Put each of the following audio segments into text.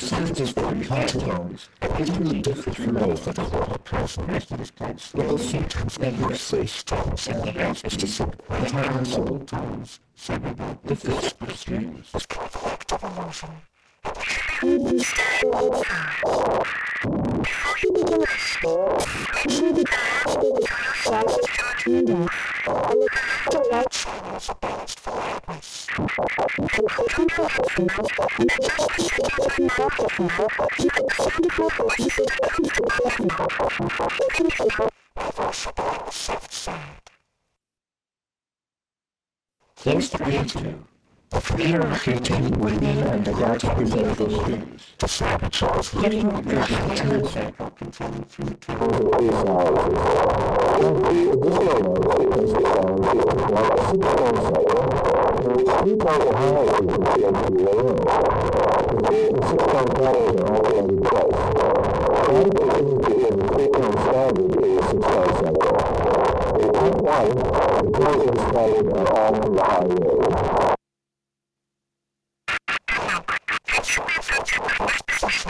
The is very hard to use, evidently different from those that are not person rest of this place. Little symptoms may against the sick, but I answer all times, segregate the first questions. Collective emotion. Here's the answer. The freedom of containing women and the large preserve those things. The sabotage getting the return cycle continuing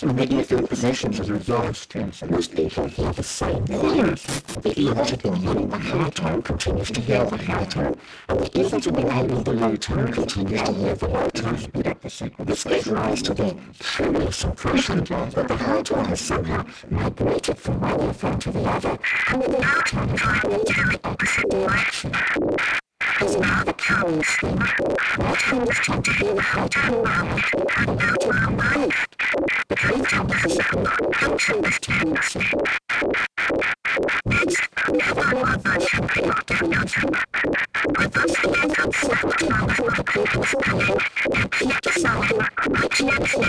Often their positions are reversed, and most people hear the same ears. The had been the high continues to hear the high tone, and the that had the low tone continues to hear the low tone. This gives rise to the curious impression that the high tone has somehow migrated from one earphone to the other, and the low tone has migrated in the opposite direction is now the common scheme. To the. The of the octave I to the of the people's playing and keep deciding which notes lay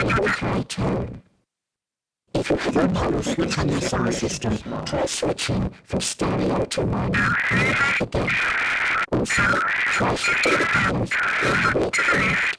on the high tone. If you have a model switch on your sound system, try switching from stereo to mono and again. So, try shifting the panels, level to the left,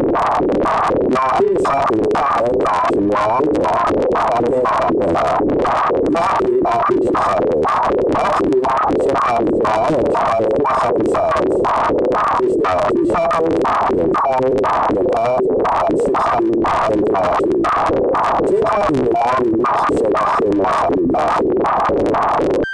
nói sao thì ta đã nói và ta nghe ta nghe ta đã thì ta thì ta đã thì ta thì ta nói và ta sao thì ta thì ta thì ta không ta thì không ta thì ta thì ta thì ta thì ta thì ta thì ta thì ta thì ta thì ta thì ta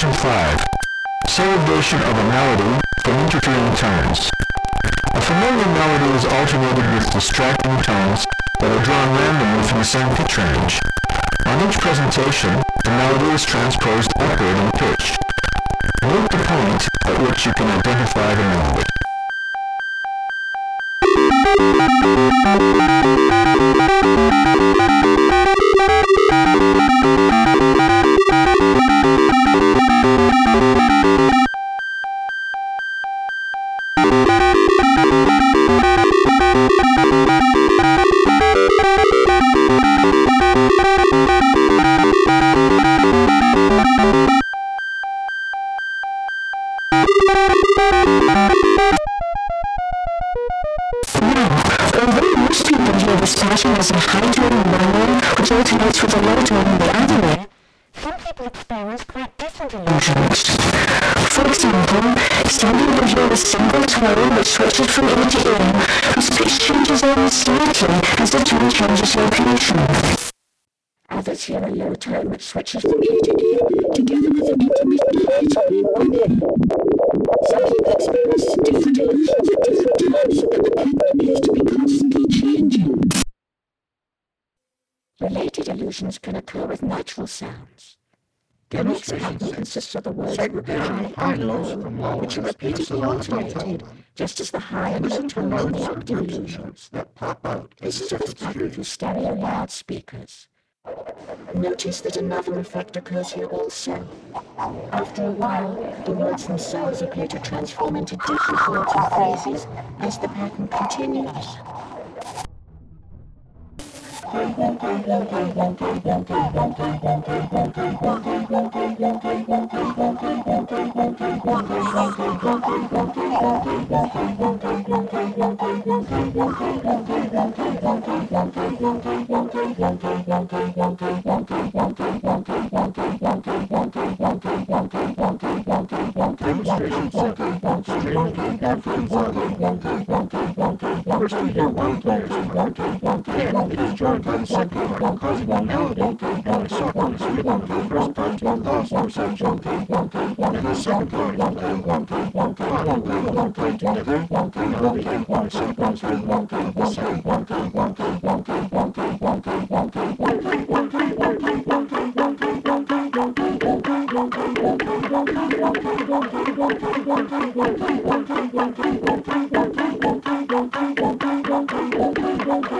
Demonstration 5. Segregation of a melody from interfering tones. A familiar melody is alternated with distracting tones that are drawn randomly from the same pitch range. On each presentation, the melody is transposed upward in pitch. Note the point at which you can identify the melody. Although most people view this fashion as a in one way, which alternates with a low tone the other way, some people experience quite different illusions. For example, people hear a single tone which switches from ear to ear, whose pitch changes only slightly as the tone changes location. Others hear a low tone which switches from ear to ear, together with an intermittent high tone within. Some people experience different illusions at different times, and the pattern appears to be constantly changing. Related illusions can occur with natural sounds. The next pattern consists of the words high and low, which are repeatedly alternated, just as the high and low tone in the octave that pop out. This is reflected through stereo loudspeakers. Notice that another effect occurs here also. After a while, the words themselves appear to transform into different words and phrases as the pattern continues. Demonstration 7. Streaming and from First we hear one player's part, then it is whole play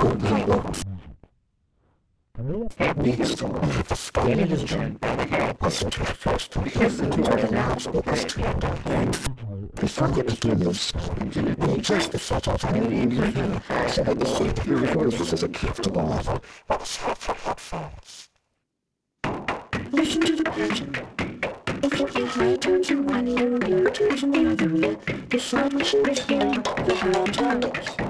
together, the melody and song goes rhythm, the second part. The song begins, and just the set of really so that the CPU records as a gift to God. Listen to the pattern. If you hear high tones in one ear and low tones in the other ear, the reflect the high tones.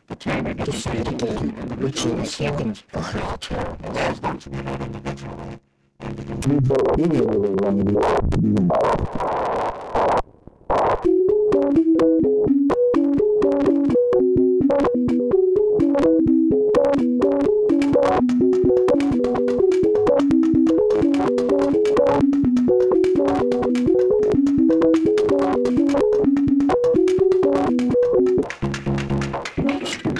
Ты себе полный, учил всяким похлёчу. Я знаю, тебе надо не делать.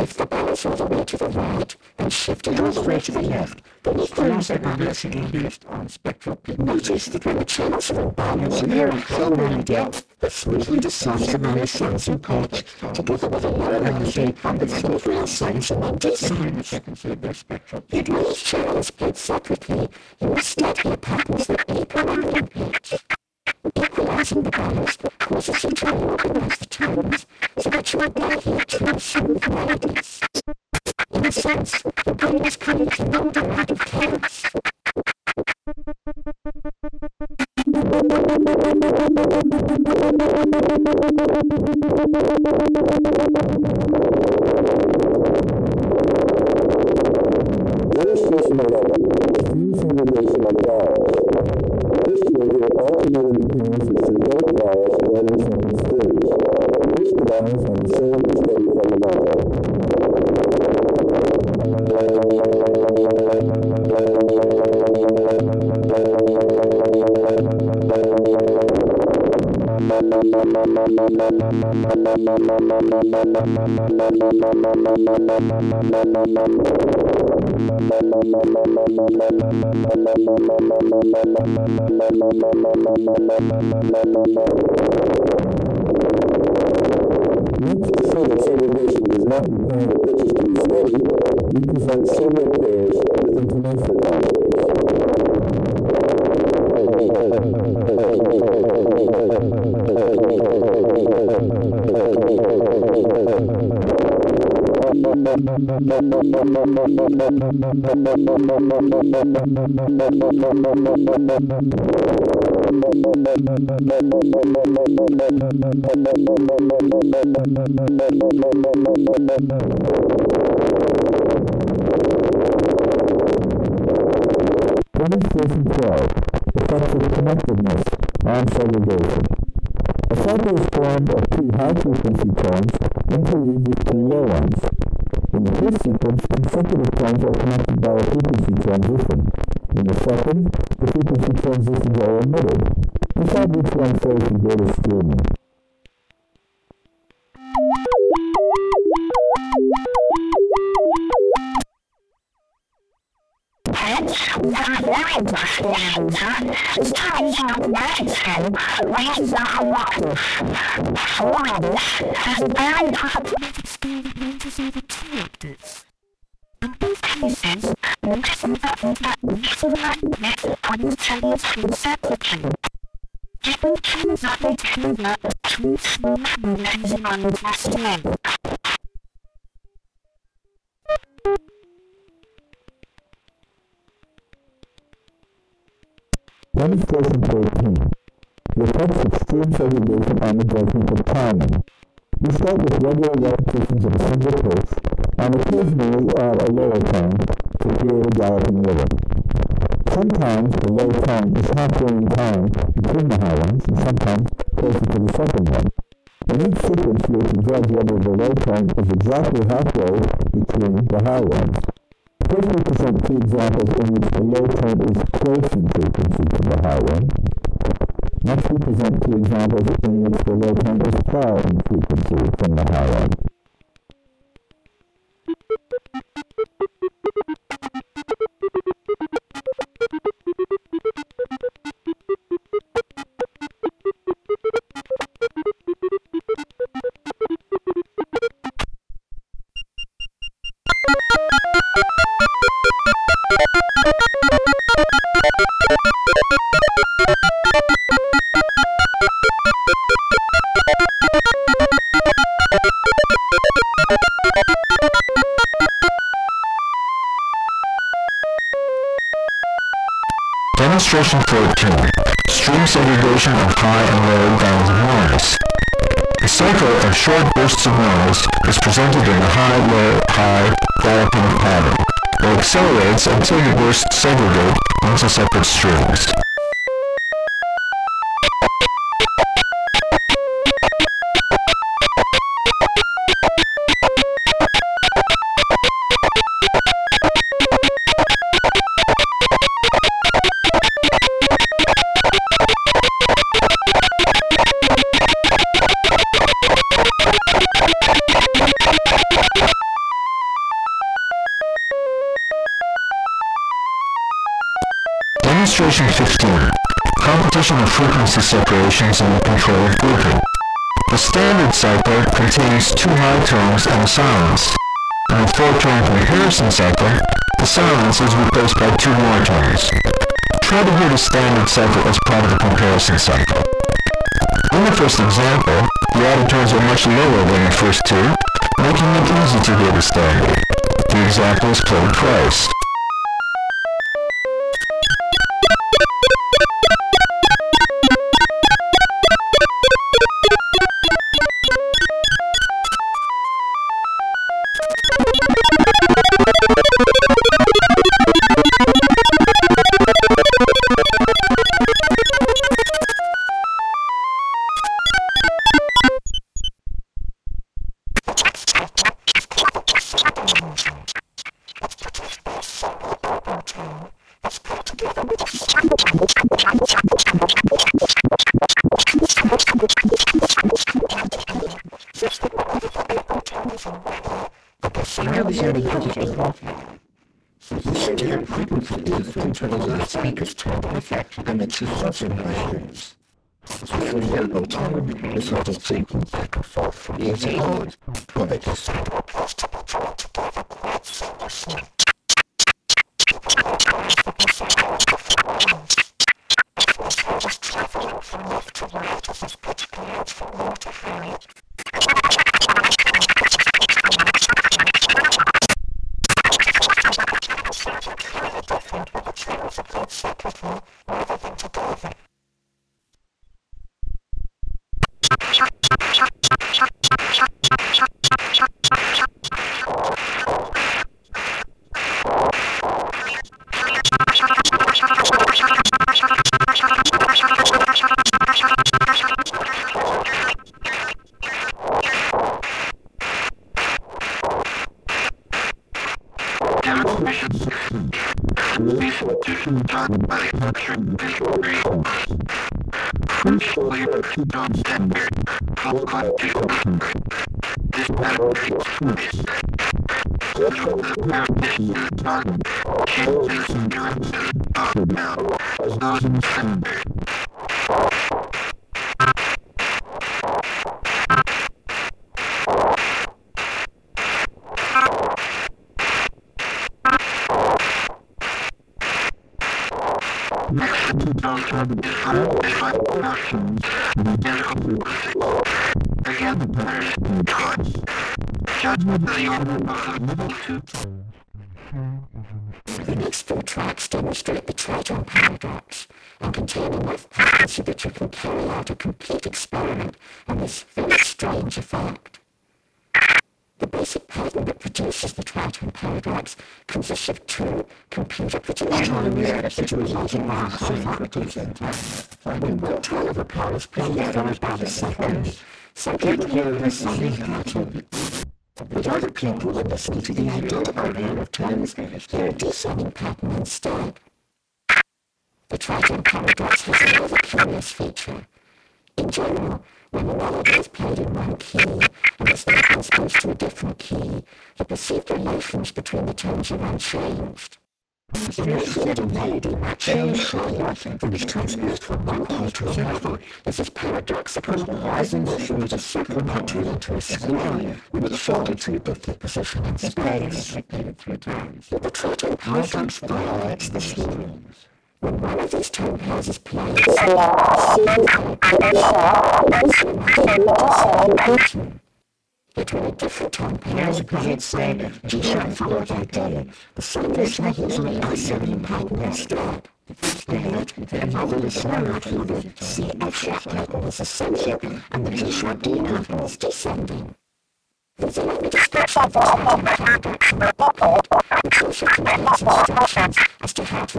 individually. The People the wanted to be involved. based on spectropy. Notice that when the channels are balanced and there are so many depth, the sweetly dissolves among the cells and parts, together with a lower energy and the cerebral signs among designs. their spectrum. Yet these channels split separately, instead have patterns that equalize equalizing the balance that causes you to reorganize the tones so that you are there to some qualities. In a sense, the brain is coming to know the lack of chaos. Illustration 11. Fusion relation of vowels. This way, it alternated appearance is synthetic vowels read in sentence stage. This derives from the same state segregation does not require the pitches to be steady, we present several pairs with Demonstration 12. Effects of connectedness and segregation. A cycle is formed of two high-frequency tones interleaved with two first sequence, consecutive tones are connected by a frequency transition. In the second, the frequency transitions are omitted. times out Madison ran by one, flooded, and burned up. In these cases, this method is not met until it's inception. Getting too nothing to the two small movements on the same. Demonstration 13. The effects of stream segregation on the judgment of timing. We start with regular repetitions of a single pitch and occasionally add a lower tone to create a galloping rhythm. Sometimes the low tone is halfway in time between the high ones and sometimes closer to the second one. In each sequence you have to judge whether the low tone is exactly halfway between the high ones. First we present two examples in which the low tone is close in frequency to the high one. Next we present two examples in which the low tone is far in frequency from the high one. Demonstration 14. Stream segregation of high and low bands noise. A cycle of short bursts of noise is presented in a high-low-high galloping pattern. It accelerates until the burst segregate into separate streams. Two high tones and a silence. In the four-tone comparison cycle, the silence is replaced by two more tones. Try to hear the standard cycle as part of the comparison cycle. In the first example, the added tones are much lower than the first two, making it easy to hear the standard. The example is played twice. It's Thank you. The next four tracks demonstrate the tritone paradox and contain enough frequency that you can carry out a complete experiment on this very strange effect. The basic pattern that produces the tritone paradox consists of two computer-produced when one time of a power is played out on about a second, second with other people that listen to the identical of times, they're descending pattern instead. The tritone paradox has another curious feature. In general, when a melody is played in one key and is then transposed to a different key, the perceived relations between the tones are unchanged. Change from is transposed from one key to another. This is paradoxical, the shows a pattern into a scenario a fortitude of the position in space. The paradox violates the schemes. When one of these tone pairs is played, between different tone pairs played say G sharp followed by D. The same listener usually plays seven pattern instead. stimulate the another smaller to the CF shuttle is ascending and the T-short D is descending. The descriptions of instructions as to how to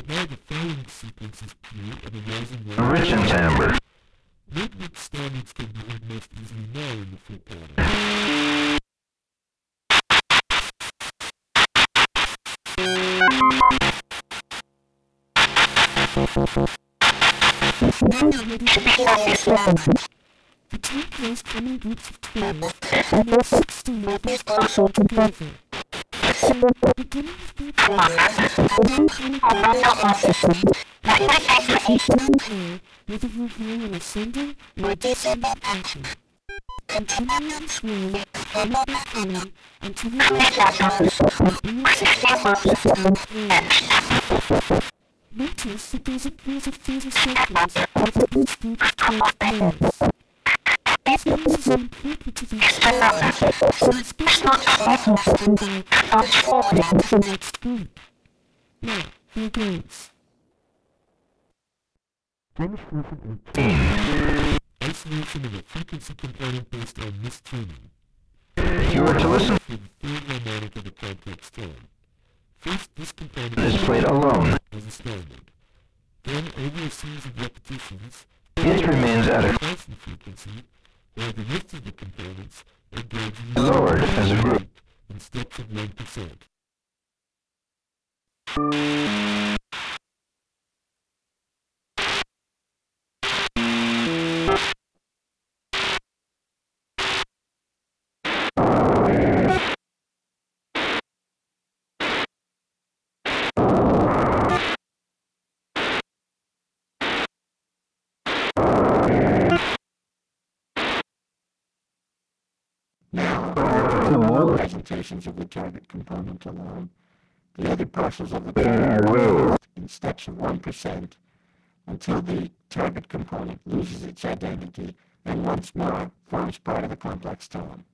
but now the following sequence is pure and arising rich in timbre. Rhythmic standards can be heard most easily now in the full pattern. The two plays common groups of twelve, and there are sixteen others also together. Notice that there's a, there's a with of 12 pairs. This means is important to the Isolation of a frequency component based on mistuning. You are to listen For the third harmonic of a complex tone. First, this component is played alone. as a standard. Then, over a series of repetitions, It remains at a constant frequency, while the rest of the components gradually lowered as a group. in steps of 1%. Presentations of the target component alone. The other partials of the target are in steps of 1% until the target component loses its identity and once more forms part of the complex tone.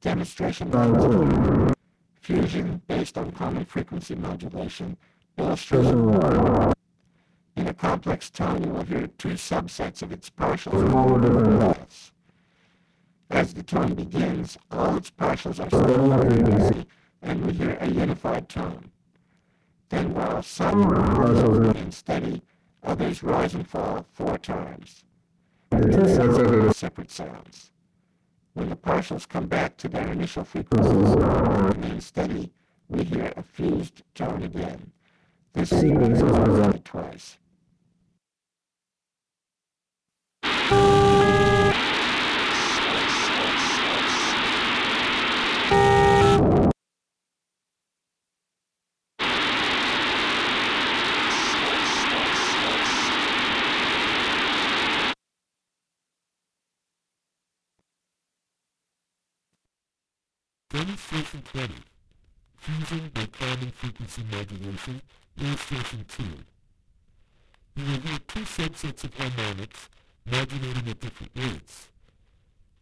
Demonstration of Fusion based on common frequency modulation illustration. In a complex tone, you will hear two subsets of its partials. As the tone begins, all its partials are steady and we hear a unified tone. Then while some remain steady, others rise and fall four times. Separate sounds. When the partials come back to their initial frequencies and remain steady, we hear a fused tone again. This sequence is repeated twice. Demonstration 20. Fusing by common frequency modulation, illustration 2. You will hear two subsets of harmonics modulating at different rates.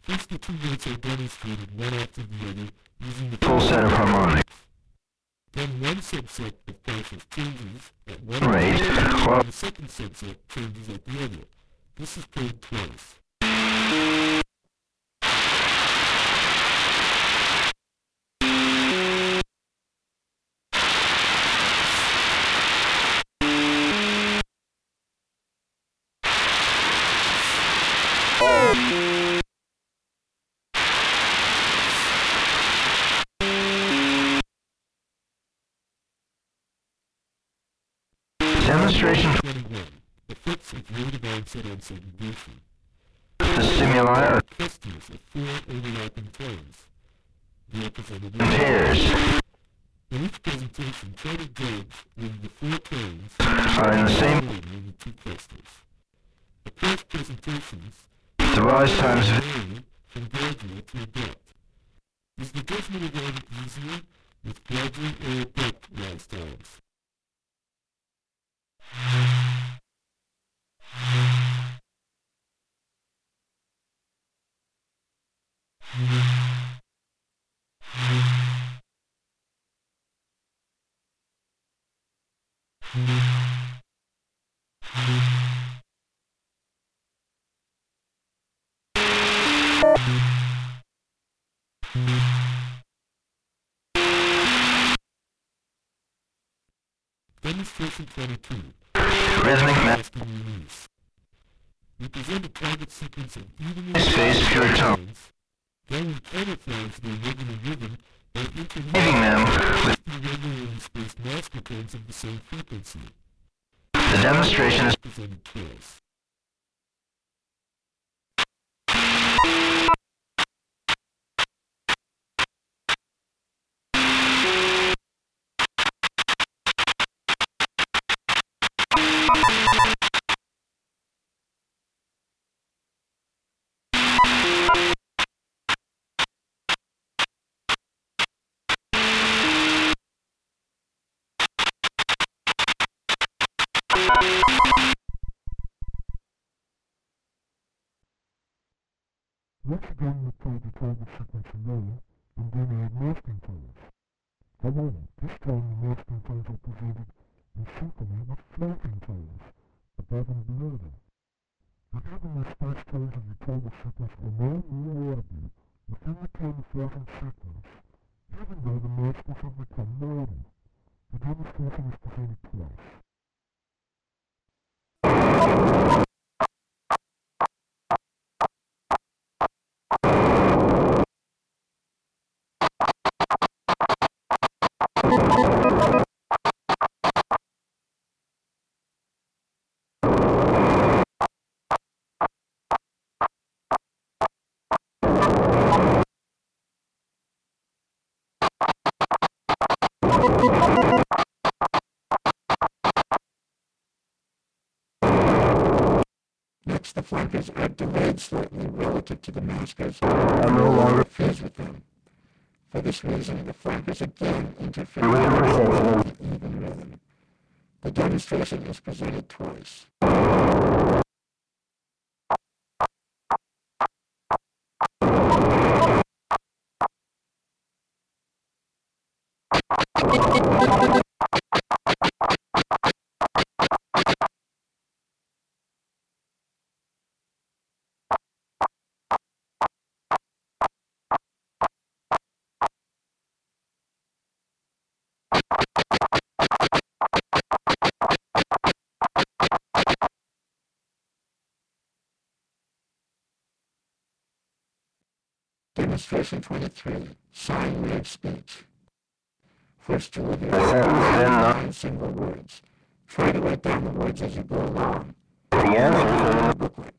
First, the two rates are demonstrated one after the other using the Full set of harmonics. Then one subset of partials changes at one Rate, well- and the second subset changes at the other. This is played twice. Onset on segregation. the stimuli are Clusters of four overlapping tones. They are in pairs, In each presentation, try to judge when the four tones are in the same in the two clusters. Across presentations, device times vary from gradual to abrupt. Is the judgment of art easier with gradual or abrupt rise times? Demonstration 22. rhythmic ma- Masking release. We present a target sequence of evenly Space pure tones, then we camouflage their regular rhythm leaving interleaving them with irregularly spaced masker tones of the same frequency. the demonstration is Once again, we play the target sequence alone, and then add masking tones. However, this time the masking tones are presented in synchrony with flanking tones, above and below them. The evenly spaced tones of the target sequence are known more audibly within the camouflaging sequence, even though the maskers have become modern. The demonstration is presented twice. To the maskers. are no longer interferes with them. For this reason, the flankers again interfere with the perception with the even rhythm. The demonstration is presented twice. Demonstration 23, Sine Wave Speech. First then not nine single words. Try to write down the words as you go along. the answer. Booklet.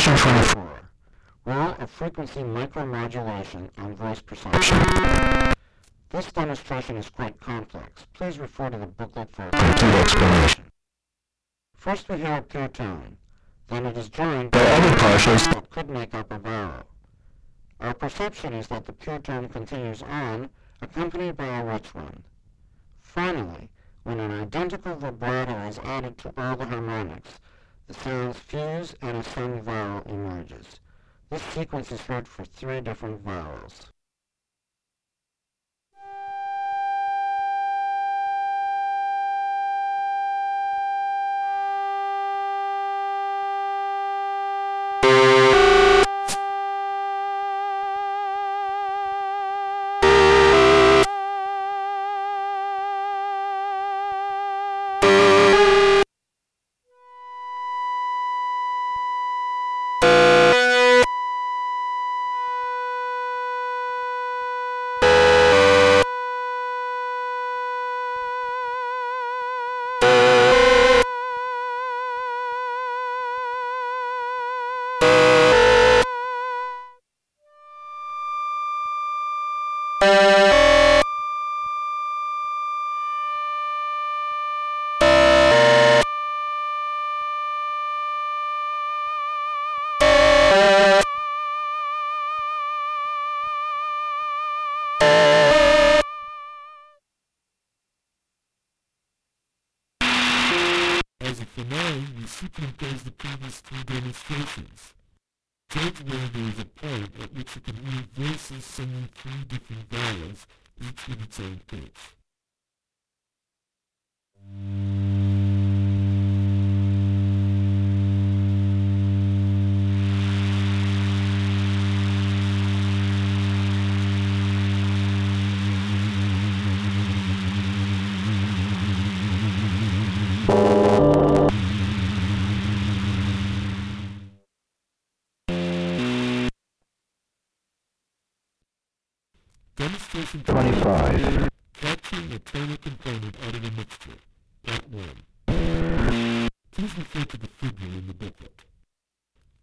Demonstration 24. Role of frequency micromodulation on voice perception. This demonstration is quite complex. Please refer to the booklet for a complete explanation. First we hear a pure tone. Then it is joined by other partials that could make up a vowel. Our perception is that the pure tone continues on, accompanied by a rich one. Finally, when an identical vibrato is added to all the harmonics, the sounds fuse and a sung vowel emerges. This sequence is heard for three different vowels. 25. Capturing a tonal component out of a mixture. Part 1. Please refer to the figure in the booklet.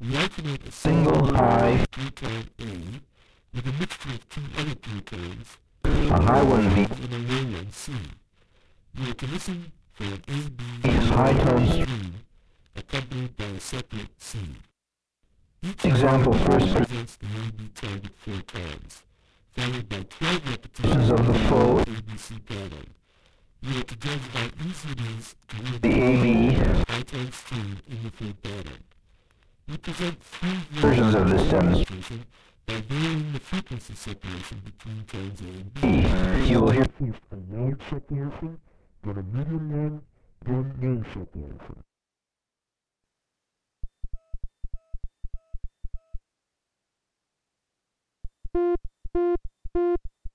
We alternate a Single high, three-tone A with a mixture of two other tones a high one V, and a low one C. You are to listen for an A, B, high tones. C accompanied by a separate C. Each Example first presents the A-B target four times, followed by 12 repetitions of the full, ABC pattern. You are to judge how easy it is to hear the AB tone stream in the full pattern. We present three versions of this demonstration. demonstration by varying the frequency separation between tones A and B. You will hear A loud separation, then a medium one, then no separation.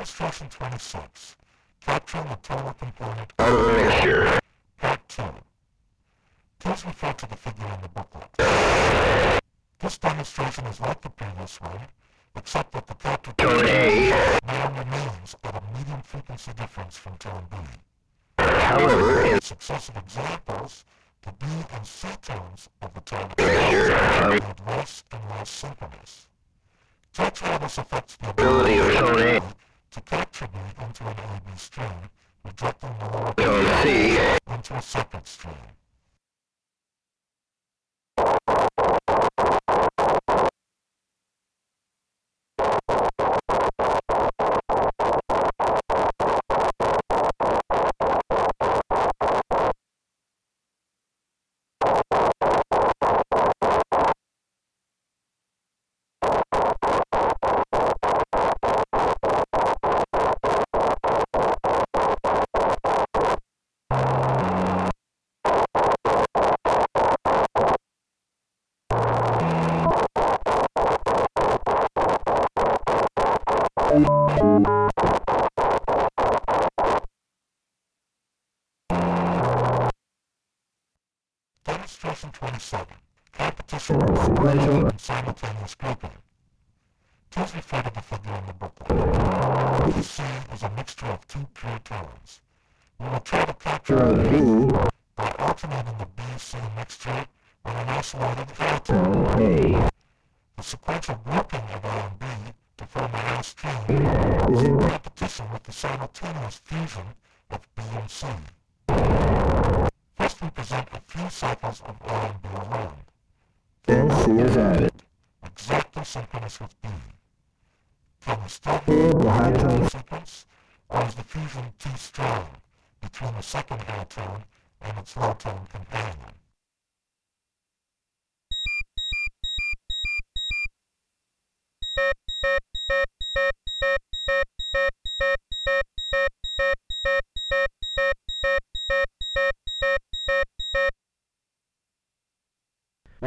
Demonstration 26. Capturing a tonal component. the mixture. Part 2. Please refer to the figure in the booklet. This demonstration is like the previous one, except that the captured Tone now remains at a medium frequency difference from tone B. However, in successive examples, the B and C tones of the tone the our less and less synchronous. Judge how this affects the ability of tone A, to capture B into an AB stream, rejecting the lower tone C, a second stream. Demonstration 27. Competition of sequential and simultaneous grouping. Please refer to the figure in the booklet. You see is a mixture of two pure tones. We will try to capture the B by alternating the B-C mixture and an isolated high tone A. The sequential grouping of A and B to form a last tone is in competition with the simultaneous fusion of B and C. First we present a few cycles of A and B alone. Then C is added. exactly synchronous with B. Can we still hear the high tone sequence, or is the fusion too strong between the second high tone and its low tone companion?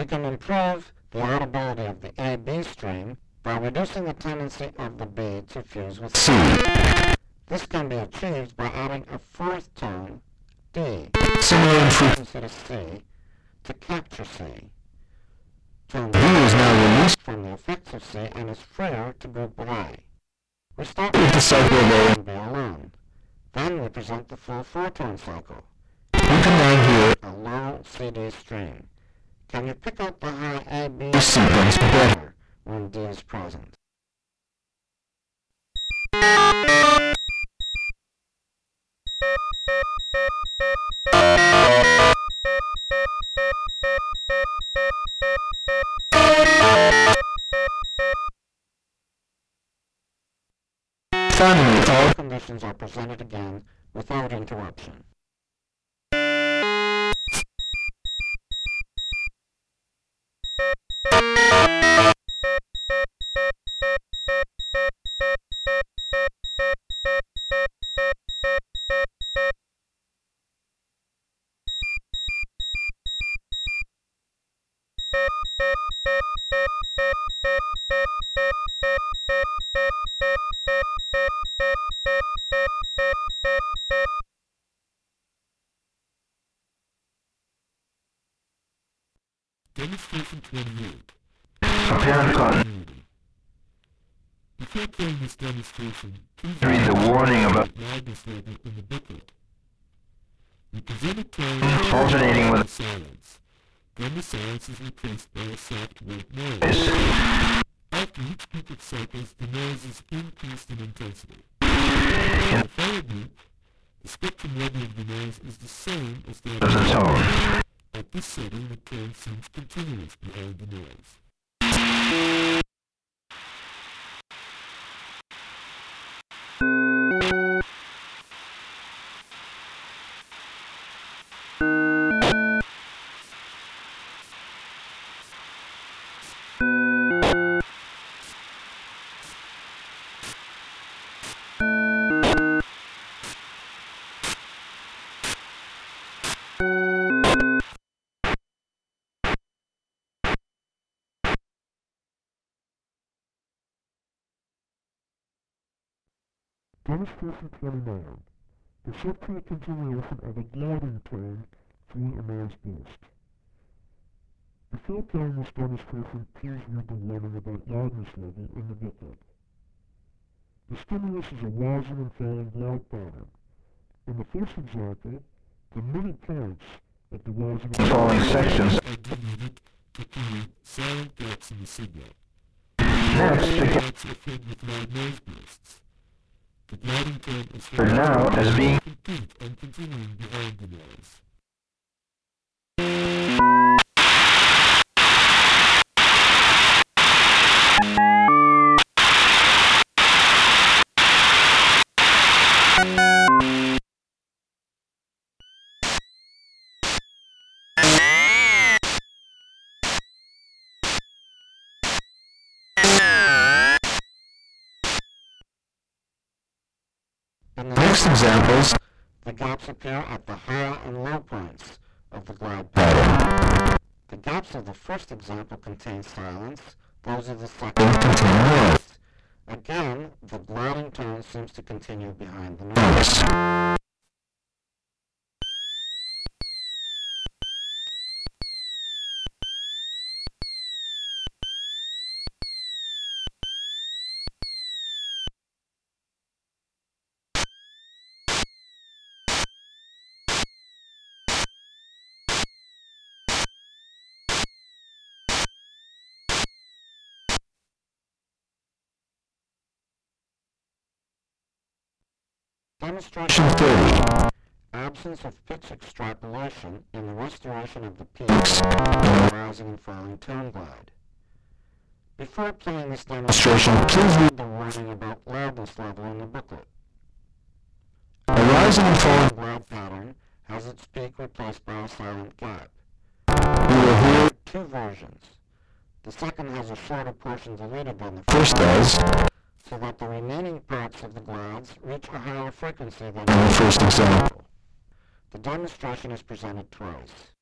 We can improve the audibility of the A-B stream by reducing the tendency of the B to fuse with C. This can be achieved by adding a fourth tone, D, Similar in frequency. of C, to capture C. Tone B is now released from the effects of C and is freer to group away. We start with the cycle of A. and B alone. Then we present the full four-tone cycle, You can now hear a low CD stream. Can you pick up the high A-B the sequence better. when D is present? Finally, all All conditions are presented again without interruption. Continuous behind the noise. Demonstration 29. The short-term continuation of a gliding tone through a man's burst. Before playing this demonstration, please read the warning about loudness level in the booklet. The stimulus is a rising and falling loud pattern. In the first example, the middle points of the rising and Falling sections. are to create silent gaps in the signal. Next, can Gaps are filled with loud noise bursts. The gliding tone is for now as being next examples, the gaps appear at the high and low points of the glide pattern. The gaps of the first example contain silence, those of the second contain noise. Again, the growling tone seems to continue behind the noise. Demonstration 30. Absence of pitch extrapolation in the restoration of the peaks in rising and falling tone glide. Before playing this demonstration, please read the warning about loudness level in the booklet. A rising and falling glide pattern has its peak replaced by a silent gap. We will hear two versions. The second has a shorter portion deleted than the first does, so that the remaining parts of the glides reach a higher frequency than in the first example. The demonstration is presented twice.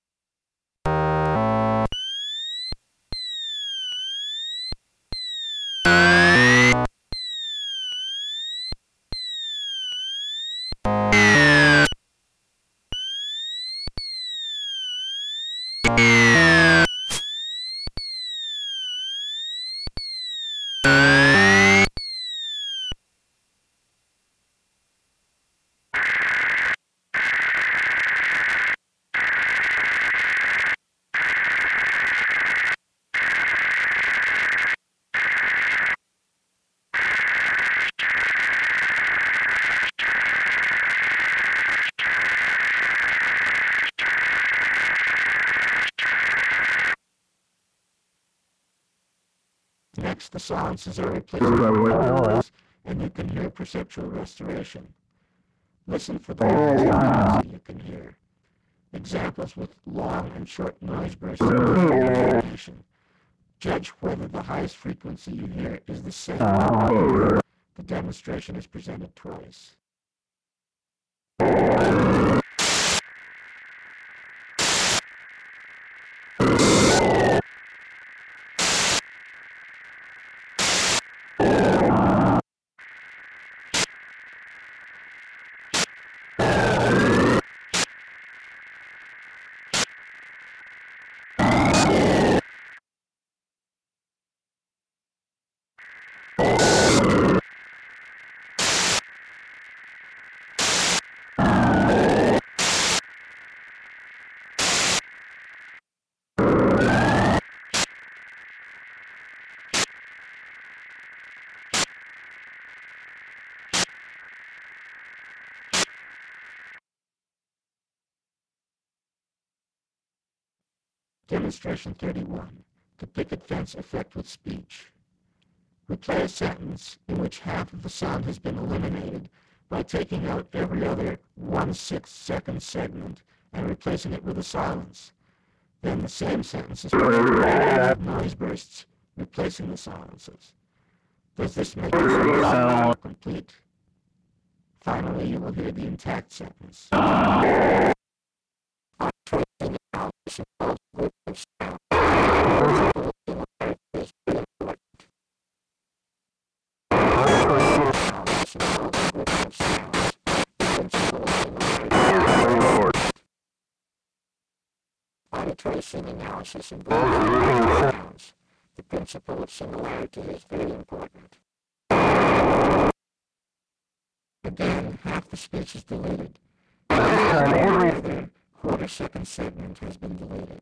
Next, the silences are replaced with noise, and you can hear perceptual restoration. Listen for the oh, noise you can hear. Examples with long and short noise bursts oh. information. Judge whether the highest frequency you hear is the same. Oh. The demonstration is presented twice. Demonstration 31. The picket fence effect with speech. We play a sentence in which half of the sound has been eliminated by taking out every other one-sixth second segment and replacing it with a silence. Then the same sentence is with noise bursts, replacing the silences. Does this make the complete? Finally, you will hear the intact sentence. Auditory analysis involves. The principle of similarity is very important. Again, half the speech is deleted. The quarter second segment has been deleted.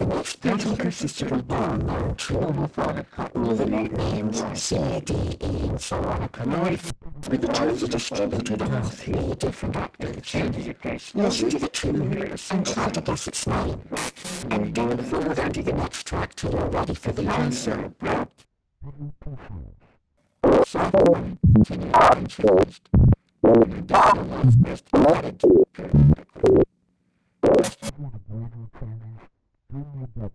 The next pattern consisted of long, long, two homophonic rhythmic names, C, D, E, and so on, notes, with the tones distributed on three different octaves. Listen to the two meters and try to guess its name. And then further to the next track till you're ready for the answer. Song one, continued confused. And the bottom is the latitude. The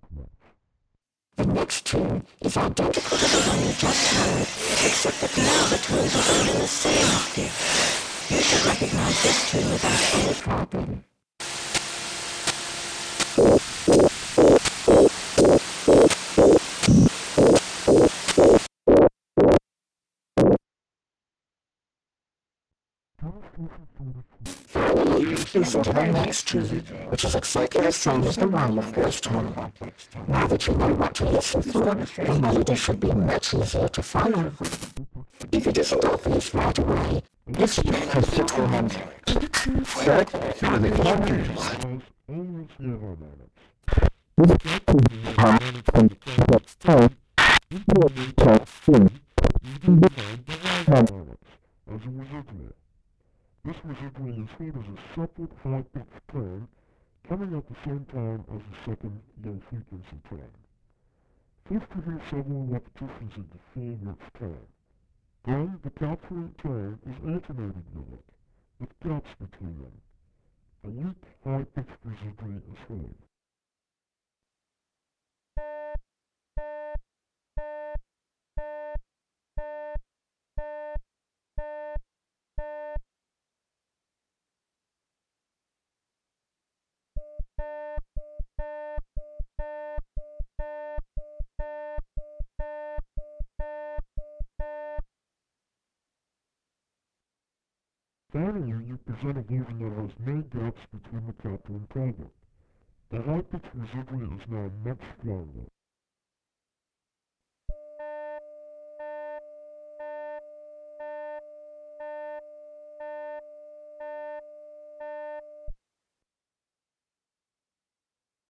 next two is identical to the one you just heard, except that now the tones are in the same octave. You should recognize this tune without any problem. To the next tune, which is exactly the same as the the first time. Now that you know what to listen for, the melody should be much easier to follow. If it isn't obvious right away, this has to torment. Third, through the a residual. This residual is seen as a separate high-pitched tone coming at the same time as the second low-frequency tone. First you hear several repetitions of the full rich tone. Then the capturing tone is alternating with it, with gaps between them. A weak high-pitched residual is heard. Present a version that no gaps between the capture and target. The high-pitched residual is now much stronger.